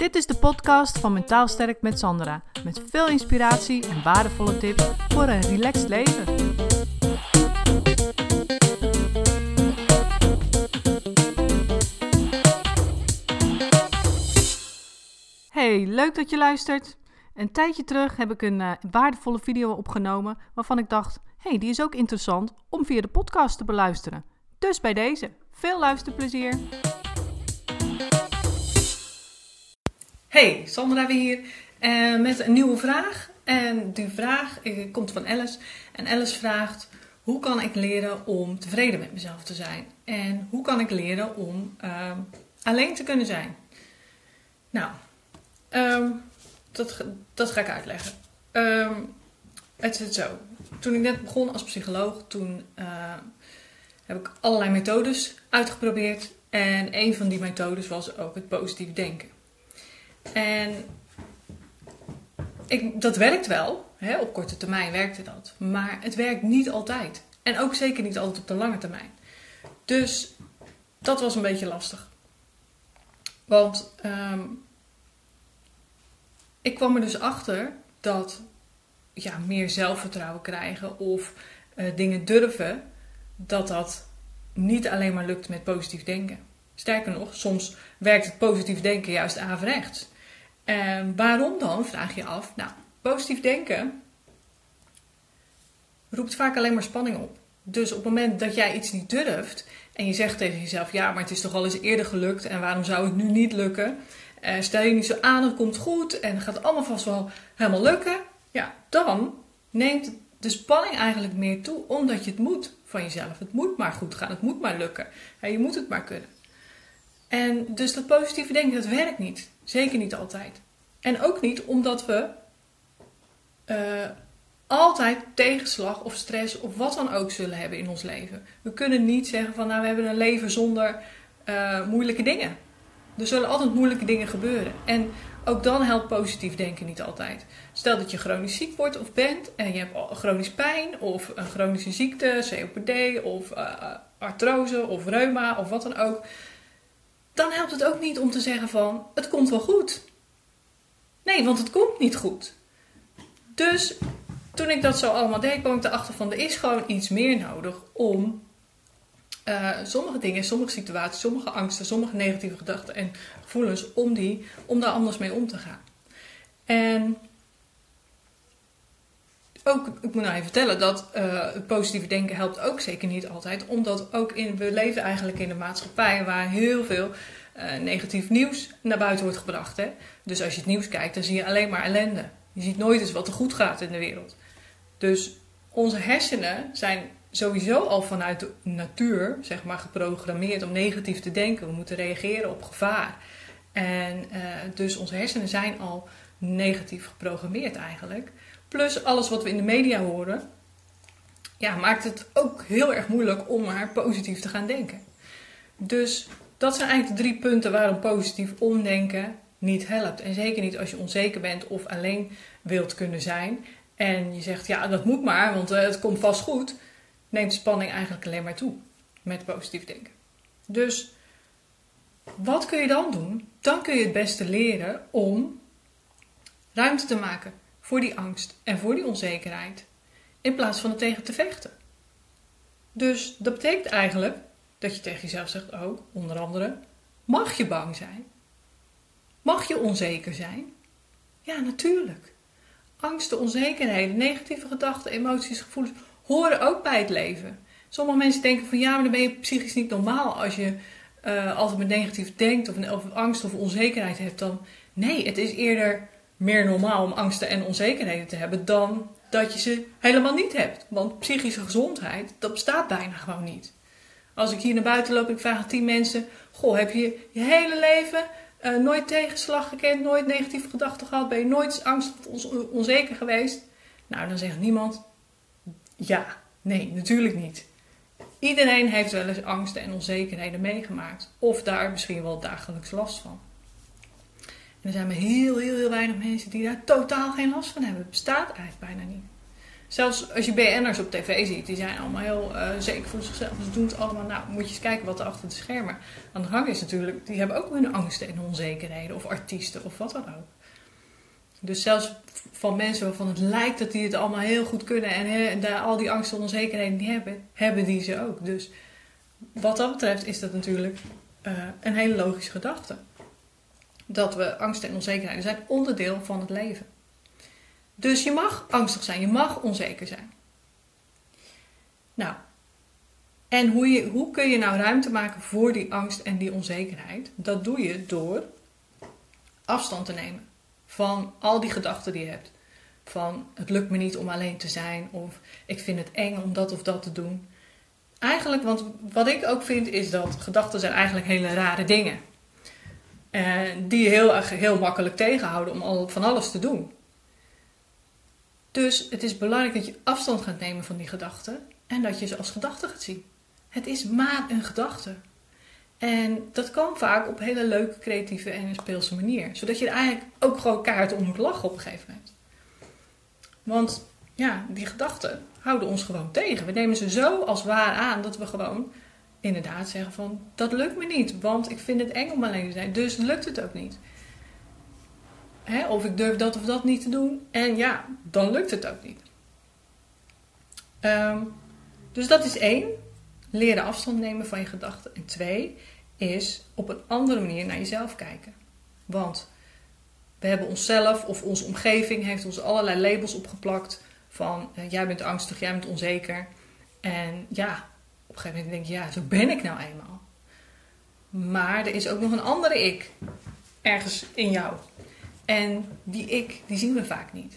Dit is de podcast van Mentaal Sterk met Sandra. Met veel inspiratie en waardevolle tips voor een relaxed leven. Hey, leuk dat je luistert. Een tijdje terug heb ik een uh, waardevolle video opgenomen waarvan ik dacht: hey, die is ook interessant om via de podcast te beluisteren. Dus bij deze, veel luisterplezier. Hey, Sandra weer hier uh, met een nieuwe vraag. En die vraag uh, komt van Alice. En Alice vraagt: hoe kan ik leren om tevreden met mezelf te zijn? En hoe kan ik leren om uh, alleen te kunnen zijn? Nou, um, dat, dat ga ik uitleggen. Um, het zit zo. Toen ik net begon als psycholoog, toen heb ik allerlei methodes uitgeprobeerd. En een van die methodes was ook het positief denken. En ik, dat werkt wel. Hè? Op korte termijn werkte dat. Maar het werkt niet altijd. En ook zeker niet altijd op de lange termijn. Dus dat was een beetje lastig. Want um, ik kwam er dus achter dat ja, meer zelfvertrouwen krijgen of uh, dingen durven, dat dat niet alleen maar lukt met positief denken. Sterker nog, soms werkt het positief denken juist averechts. En waarom dan, vraag je af. Nou, positief denken roept vaak alleen maar spanning op. Dus op het moment dat jij iets niet durft en je zegt tegen jezelf: ja, maar het is toch al eens eerder gelukt en waarom zou het nu niet lukken? Uh, stel je niet zo aan, het komt goed en het gaat allemaal vast wel helemaal lukken. Ja, dan neemt de spanning eigenlijk meer toe, omdat je het moet van jezelf. Het moet maar goed gaan, het moet maar lukken. Ja, je moet het maar kunnen. En dus dat positieve denken, dat werkt niet. Zeker niet altijd. En ook niet omdat we uh, altijd tegenslag of stress of wat dan ook zullen hebben in ons leven. We kunnen niet zeggen van nou we hebben een leven zonder uh, moeilijke dingen. Er zullen altijd moeilijke dingen gebeuren. En ook dan helpt positief denken niet altijd. Stel dat je chronisch ziek wordt of bent en je hebt chronisch pijn of een chronische ziekte, COPD of uh, artrose of reuma of wat dan ook. Dan helpt het ook niet om te zeggen van het komt wel goed. Nee, want het komt niet goed. Dus toen ik dat zo allemaal deed, kwam ik erachter van er is gewoon iets meer nodig om uh, sommige dingen, sommige situaties, sommige angsten, sommige negatieve gedachten en gevoelens, om, die, om daar anders mee om te gaan. En ook, ik moet nou even vertellen dat uh, het positieve denken helpt ook zeker niet altijd. Omdat ook in, we leven eigenlijk in een maatschappij waar heel veel uh, negatief nieuws naar buiten wordt gebracht. Hè? Dus als je het nieuws kijkt, dan zie je alleen maar ellende. Je ziet nooit eens wat er goed gaat in de wereld. Dus onze hersenen zijn sowieso al vanuit de natuur, zeg maar, geprogrammeerd om negatief te denken. We moeten reageren op gevaar. En uh, dus onze hersenen zijn al negatief geprogrammeerd eigenlijk. Plus alles wat we in de media horen, ja, maakt het ook heel erg moeilijk om maar positief te gaan denken. Dus dat zijn eigenlijk de drie punten waarom positief omdenken niet helpt. En zeker niet als je onzeker bent of alleen wilt kunnen zijn. En je zegt, ja, dat moet maar, want uh, het komt vast goed neemt spanning eigenlijk alleen maar toe met positief denken. Dus wat kun je dan doen? Dan kun je het beste leren om ruimte te maken voor die angst en voor die onzekerheid, in plaats van er tegen te vechten. Dus dat betekent eigenlijk dat je tegen jezelf zegt: Oh, onder andere, mag je bang zijn? Mag je onzeker zijn? Ja, natuurlijk. Angsten, onzekerheden, negatieve gedachten, emoties, gevoelens horen ook bij het leven. Sommige mensen denken van ja, maar dan ben je psychisch niet normaal als je uh, altijd met negatief denkt of, of angst of onzekerheid hebt. Dan nee, het is eerder meer normaal om angsten en onzekerheden te hebben dan dat je ze helemaal niet hebt. Want psychische gezondheid, dat bestaat bijna gewoon niet. Als ik hier naar buiten loop ik vraag aan tien mensen: Goh, heb je je hele leven uh, nooit tegenslag gekend, nooit negatieve gedachten gehad? Ben je nooit angst of onzeker geweest? Nou, dan zegt niemand: ja, nee, natuurlijk niet. Iedereen heeft wel eens angsten en onzekerheden meegemaakt. Of daar misschien wel dagelijks last van. Er zijn maar heel, heel, heel weinig mensen die daar totaal geen last van hebben. Het bestaat eigenlijk bijna niet. Zelfs als je BN'ers op tv ziet, die zijn allemaal heel uh, zeker van zichzelf. Ze doen het allemaal, nou moet je eens kijken wat er achter de schermen aan de gang is natuurlijk. Die hebben ook hun angsten en onzekerheden, of artiesten of wat dan ook. Dus zelfs van mensen waarvan het lijkt dat die het allemaal heel goed kunnen en, en daar al die angsten en onzekerheden die hebben, hebben die ze ook. Dus wat dat betreft is dat natuurlijk uh, een hele logische gedachte. Dat we angsten en onzekerheden zijn onderdeel van het leven. Dus je mag angstig zijn, je mag onzeker zijn. Nou, en hoe, je, hoe kun je nou ruimte maken voor die angst en die onzekerheid? Dat doe je door afstand te nemen van al die gedachten die je hebt. Van het lukt me niet om alleen te zijn, of ik vind het eng om dat of dat te doen. Eigenlijk, want wat ik ook vind, is dat gedachten zijn eigenlijk hele rare dingen. Uh, die je heel, heel makkelijk tegenhouden om al, van alles te doen. Dus het is belangrijk dat je afstand gaat nemen van die gedachten en dat je ze als gedachten gaat zien. Het is maar een gedachte. En dat kan vaak op hele leuke, creatieve en speelse manier. Zodat je er eigenlijk ook gewoon kaart om moet lachen op een gegeven moment. Want ja, die gedachten houden ons gewoon tegen. We nemen ze zo als waar aan dat we gewoon inderdaad zeggen van... dat lukt me niet, want ik vind het eng om alleen te zijn. Dus lukt het ook niet. Hè? Of ik durf dat of dat niet te doen. En ja, dan lukt het ook niet. Um, dus dat is één. Leren afstand nemen van je gedachten. En twee is op een andere manier naar jezelf kijken. Want we hebben onszelf of onze omgeving heeft ons allerlei labels opgeplakt. Van uh, jij bent angstig, jij bent onzeker. En ja, op een gegeven moment denk je, ja, zo ben ik nou eenmaal. Maar er is ook nog een andere ik ergens in jou. En die ik, die zien we vaak niet.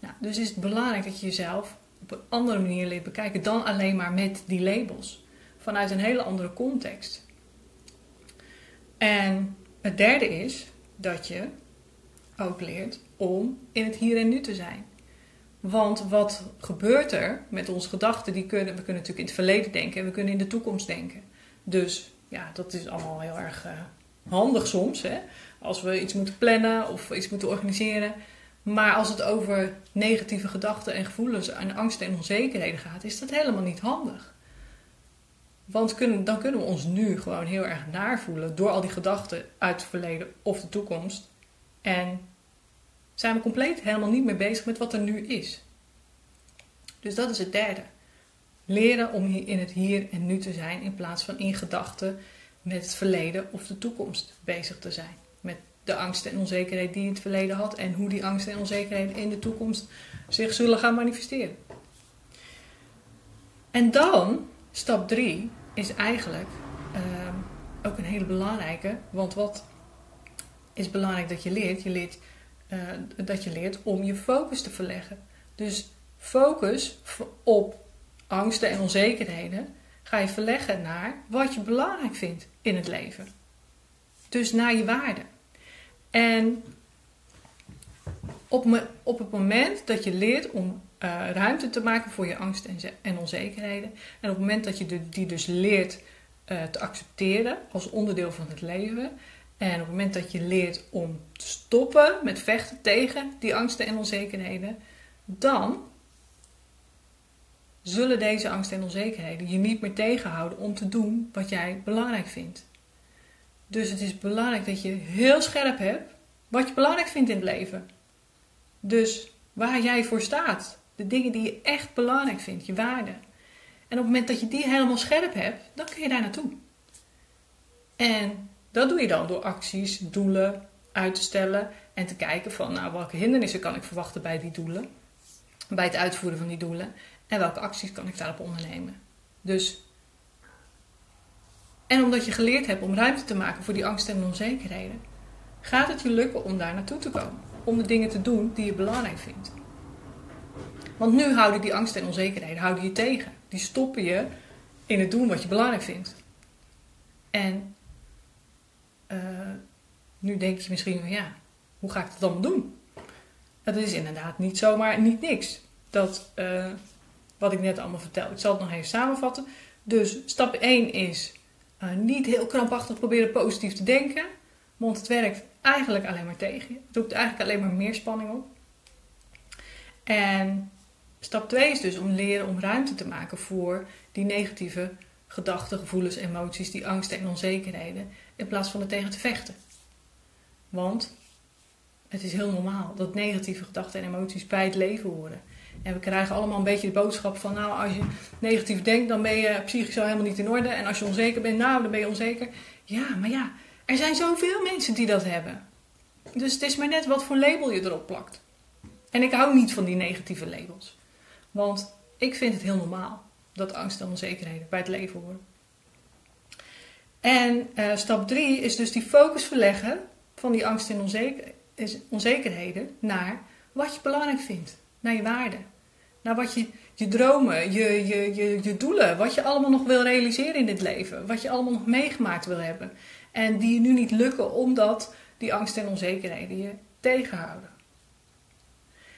Nou, dus is het belangrijk dat je jezelf op een andere manier leert bekijken dan alleen maar met die labels. Vanuit een hele andere context. En het derde is dat je ook leert om in het hier en nu te zijn. Want wat gebeurt er met onze gedachten? Die kunnen, we kunnen natuurlijk in het verleden denken en we kunnen in de toekomst denken. Dus ja, dat is allemaal heel erg uh, handig soms. Hè? Als we iets moeten plannen of iets moeten organiseren. Maar als het over negatieve gedachten en gevoelens en angsten en onzekerheden gaat, is dat helemaal niet handig. Want kunnen, dan kunnen we ons nu gewoon heel erg naarvoelen door al die gedachten uit het verleden of de toekomst. En zijn we compleet helemaal niet meer bezig met wat er nu is. Dus dat is het derde. Leren om in het hier en nu te zijn in plaats van in gedachten met het verleden of de toekomst bezig te zijn. Met de angsten en onzekerheid die het verleden had en hoe die angsten en onzekerheden in de toekomst zich zullen gaan manifesteren. En dan, stap 3, is eigenlijk uh, ook een hele belangrijke. Want wat is belangrijk dat je leert? Je leert uh, dat je leert om je focus te verleggen. Dus focus op angsten en onzekerheden ga je verleggen naar wat je belangrijk vindt in het leven. Dus naar je waarden. En op, me, op het moment dat je leert om uh, ruimte te maken voor je angst en, en, onzekerheden, en op het moment dat je die dus leert uh, te accepteren als onderdeel van het leven, en op het moment dat je leert om te stoppen met vechten tegen die angsten en onzekerheden, dan zullen deze angsten en onzekerheden je niet meer tegenhouden om te doen wat jij belangrijk vindt. Dus het is belangrijk dat je heel scherp hebt wat je belangrijk vindt in het leven. Dus waar jij voor staat, de dingen die je echt belangrijk vindt, je waarden. En op het moment dat je die helemaal scherp hebt, dan kun je daar naartoe. En dat doe je dan door acties, doelen uit te stellen en te kijken van nou, welke hindernissen kan ik verwachten bij die doelen, bij het uitvoeren van die doelen en welke acties kan ik daarop ondernemen. Dus en omdat je geleerd hebt om ruimte te maken voor die angsten en onzekerheden, gaat het je lukken om daar naartoe te komen. Om de dingen te doen die je belangrijk vindt. Want nu houden die angsten en onzekerheden houden je tegen. Die stoppen je in het doen wat je belangrijk vindt. En uh, nu denk je misschien ja, hoe ga ik dat dan doen? Dat is inderdaad niet zomaar niet niks. Dat uh, wat ik net allemaal vertel. Ik zal het nog even samenvatten. Dus stap 1 is uh, niet heel krampachtig proberen positief te denken. Want het werkt eigenlijk alleen maar tegen je. Het roept eigenlijk alleen maar meer spanning op. En Stap 2 is dus om leren om ruimte te maken voor die negatieve gedachten, gevoelens, emoties, die angsten en onzekerheden, in plaats van er tegen te vechten. Want het is heel normaal dat negatieve gedachten en emoties bij het leven horen. En we krijgen allemaal een beetje de boodschap van, nou, als je negatief denkt, dan ben je psychisch al helemaal niet in orde. En als je onzeker bent, nou, dan ben je onzeker. Ja, maar ja, er zijn zoveel mensen die dat hebben. Dus het is maar net wat voor label je erop plakt. En ik hou niet van die negatieve labels. Want ik vind het heel normaal dat angst en onzekerheden bij het leven horen. En uh, stap 3 is dus die focus verleggen van die angst en onzeker, onzekerheden naar wat je belangrijk vindt, naar je waarden, naar wat je, je dromen, je, je, je, je doelen, wat je allemaal nog wil realiseren in dit leven, wat je allemaal nog meegemaakt wil hebben. En die je nu niet lukken omdat die angst en onzekerheden je tegenhouden.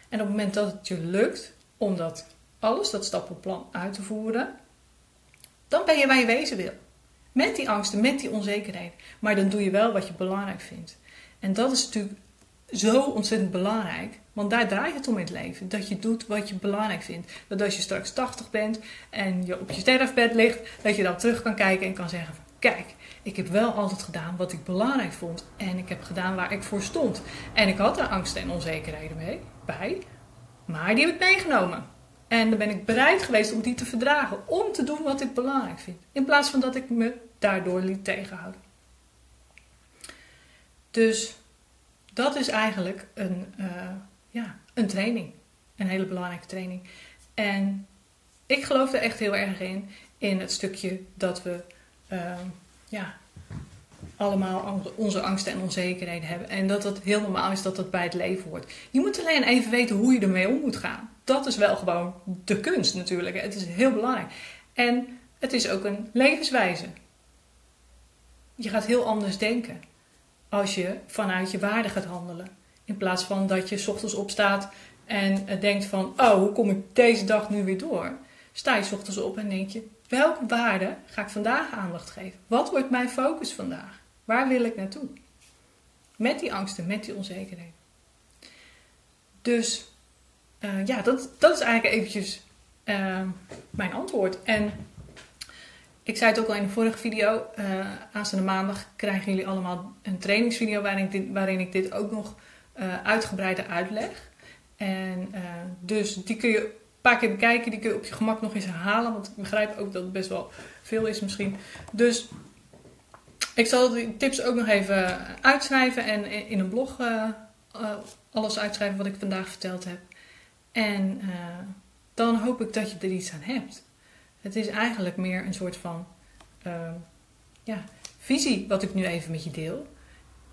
En op het moment dat het je lukt om dat alles, dat stappenplan uit te voeren, dan ben je waar je wezen wil. Met die angsten, met die onzekerheden. Maar dan doe je wel wat je belangrijk vindt. En dat is natuurlijk zo ontzettend belangrijk. Want daar draait het om in het leven. Dat je doet wat je belangrijk vindt. Dat als je straks 80 bent en je op je sterfbed ligt, dat je dan terug kan kijken en kan zeggen: van, Kijk, ik heb wel altijd gedaan wat ik belangrijk vond. En ik heb gedaan waar ik voor stond. En ik had er angsten en onzekerheden mee, bij. Maar die heb ik meegenomen. En dan ben ik bereid geweest om die te verdragen. Om te doen wat ik belangrijk vind. In plaats van dat ik me daardoor liet tegenhouden. Dus dat is eigenlijk een, uh, ja, een training. Een hele belangrijke training. En ik geloof er echt heel erg in. In het stukje dat we uh, ja, allemaal onze angsten en onzekerheden hebben. En dat het heel normaal is dat dat bij het leven hoort. Je moet alleen even weten hoe je ermee om moet gaan. Dat is wel gewoon de kunst natuurlijk. Het is heel belangrijk. En het is ook een levenswijze. Je gaat heel anders denken als je vanuit je waarde gaat handelen. In plaats van dat je ochtends opstaat en denkt van... oh, hoe kom ik deze dag nu weer door? Sta je ochtends op en denk je... welke waarde ga ik vandaag aandacht geven? Wat wordt mijn focus vandaag? Waar wil ik naartoe? Met die angsten, met die onzekerheden. Dus uh, ja, dat, dat is eigenlijk eventjes uh, mijn antwoord. En ik zei het ook al in de vorige video. Uh, aanstaande maandag krijgen jullie allemaal een trainingsvideo waarin ik dit, waarin ik dit ook nog uitgebreider uitleg. En dus die kun je een paar keer bekijken. Die kun je op je gemak nog eens herhalen. Want ik begrijp ook dat het best wel veel is misschien. Dus ik zal die tips ook nog even uitschrijven en in een blog alles uitschrijven wat ik vandaag verteld heb. En uh, dan hoop ik dat je er iets aan hebt. Het is eigenlijk meer een soort van ja, visie wat ik nu even met je deel.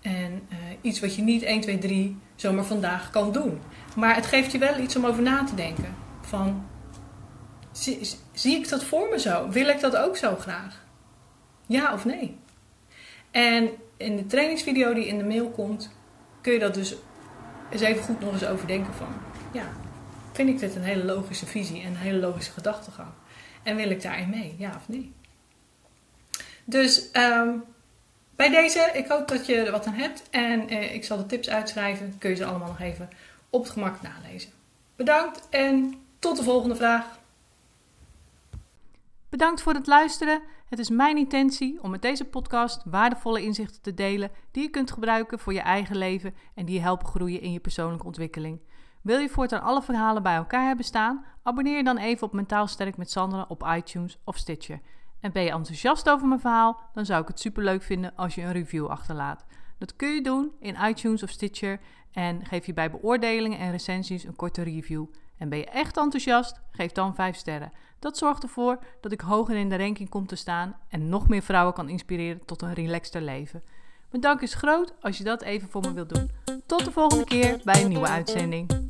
En iets wat je niet 1, 2, 3 zomaar vandaag kan doen. Maar het geeft je wel iets om over na te denken. Van, zie, zie ik dat voor me zo? Wil ik dat ook zo graag? Ja of nee? En in de trainingsvideo die in de mail komt, kun je dat dus eens even goed nog eens overdenken van, ja, vind ik dit een hele logische visie en een hele logische gedachtegang? En wil ik daarin mee, ja of nee? Dus um, bij deze, ik hoop dat je er wat aan hebt en eh, ik zal de tips uitschrijven. Kun je ze allemaal nog even op het gemak nalezen. Bedankt en tot de volgende vraag. Bedankt voor het luisteren. Het is mijn intentie om met deze podcast waardevolle inzichten te delen die je kunt gebruiken voor je eigen leven en die je helpen groeien in je persoonlijke ontwikkeling. Wil je voortaan alle verhalen bij elkaar hebben staan? Abonneer je dan even op Mentaal Sterk met Sandra op iTunes of Stitcher. En ben je enthousiast over mijn verhaal? Dan zou ik het superleuk vinden als je een review achterlaat. Dat kun je doen in iTunes of Stitcher en geef je bij beoordelingen en recensies een korte review. En ben je echt enthousiast? Geef dan 5 sterren. Dat zorgt ervoor dat ik hoger in de ranking kom te staan en nog meer vrouwen kan inspireren tot een relaxter leven. Mijn dank is groot als je dat even voor me wilt doen. Tot de volgende keer bij een nieuwe uitzending.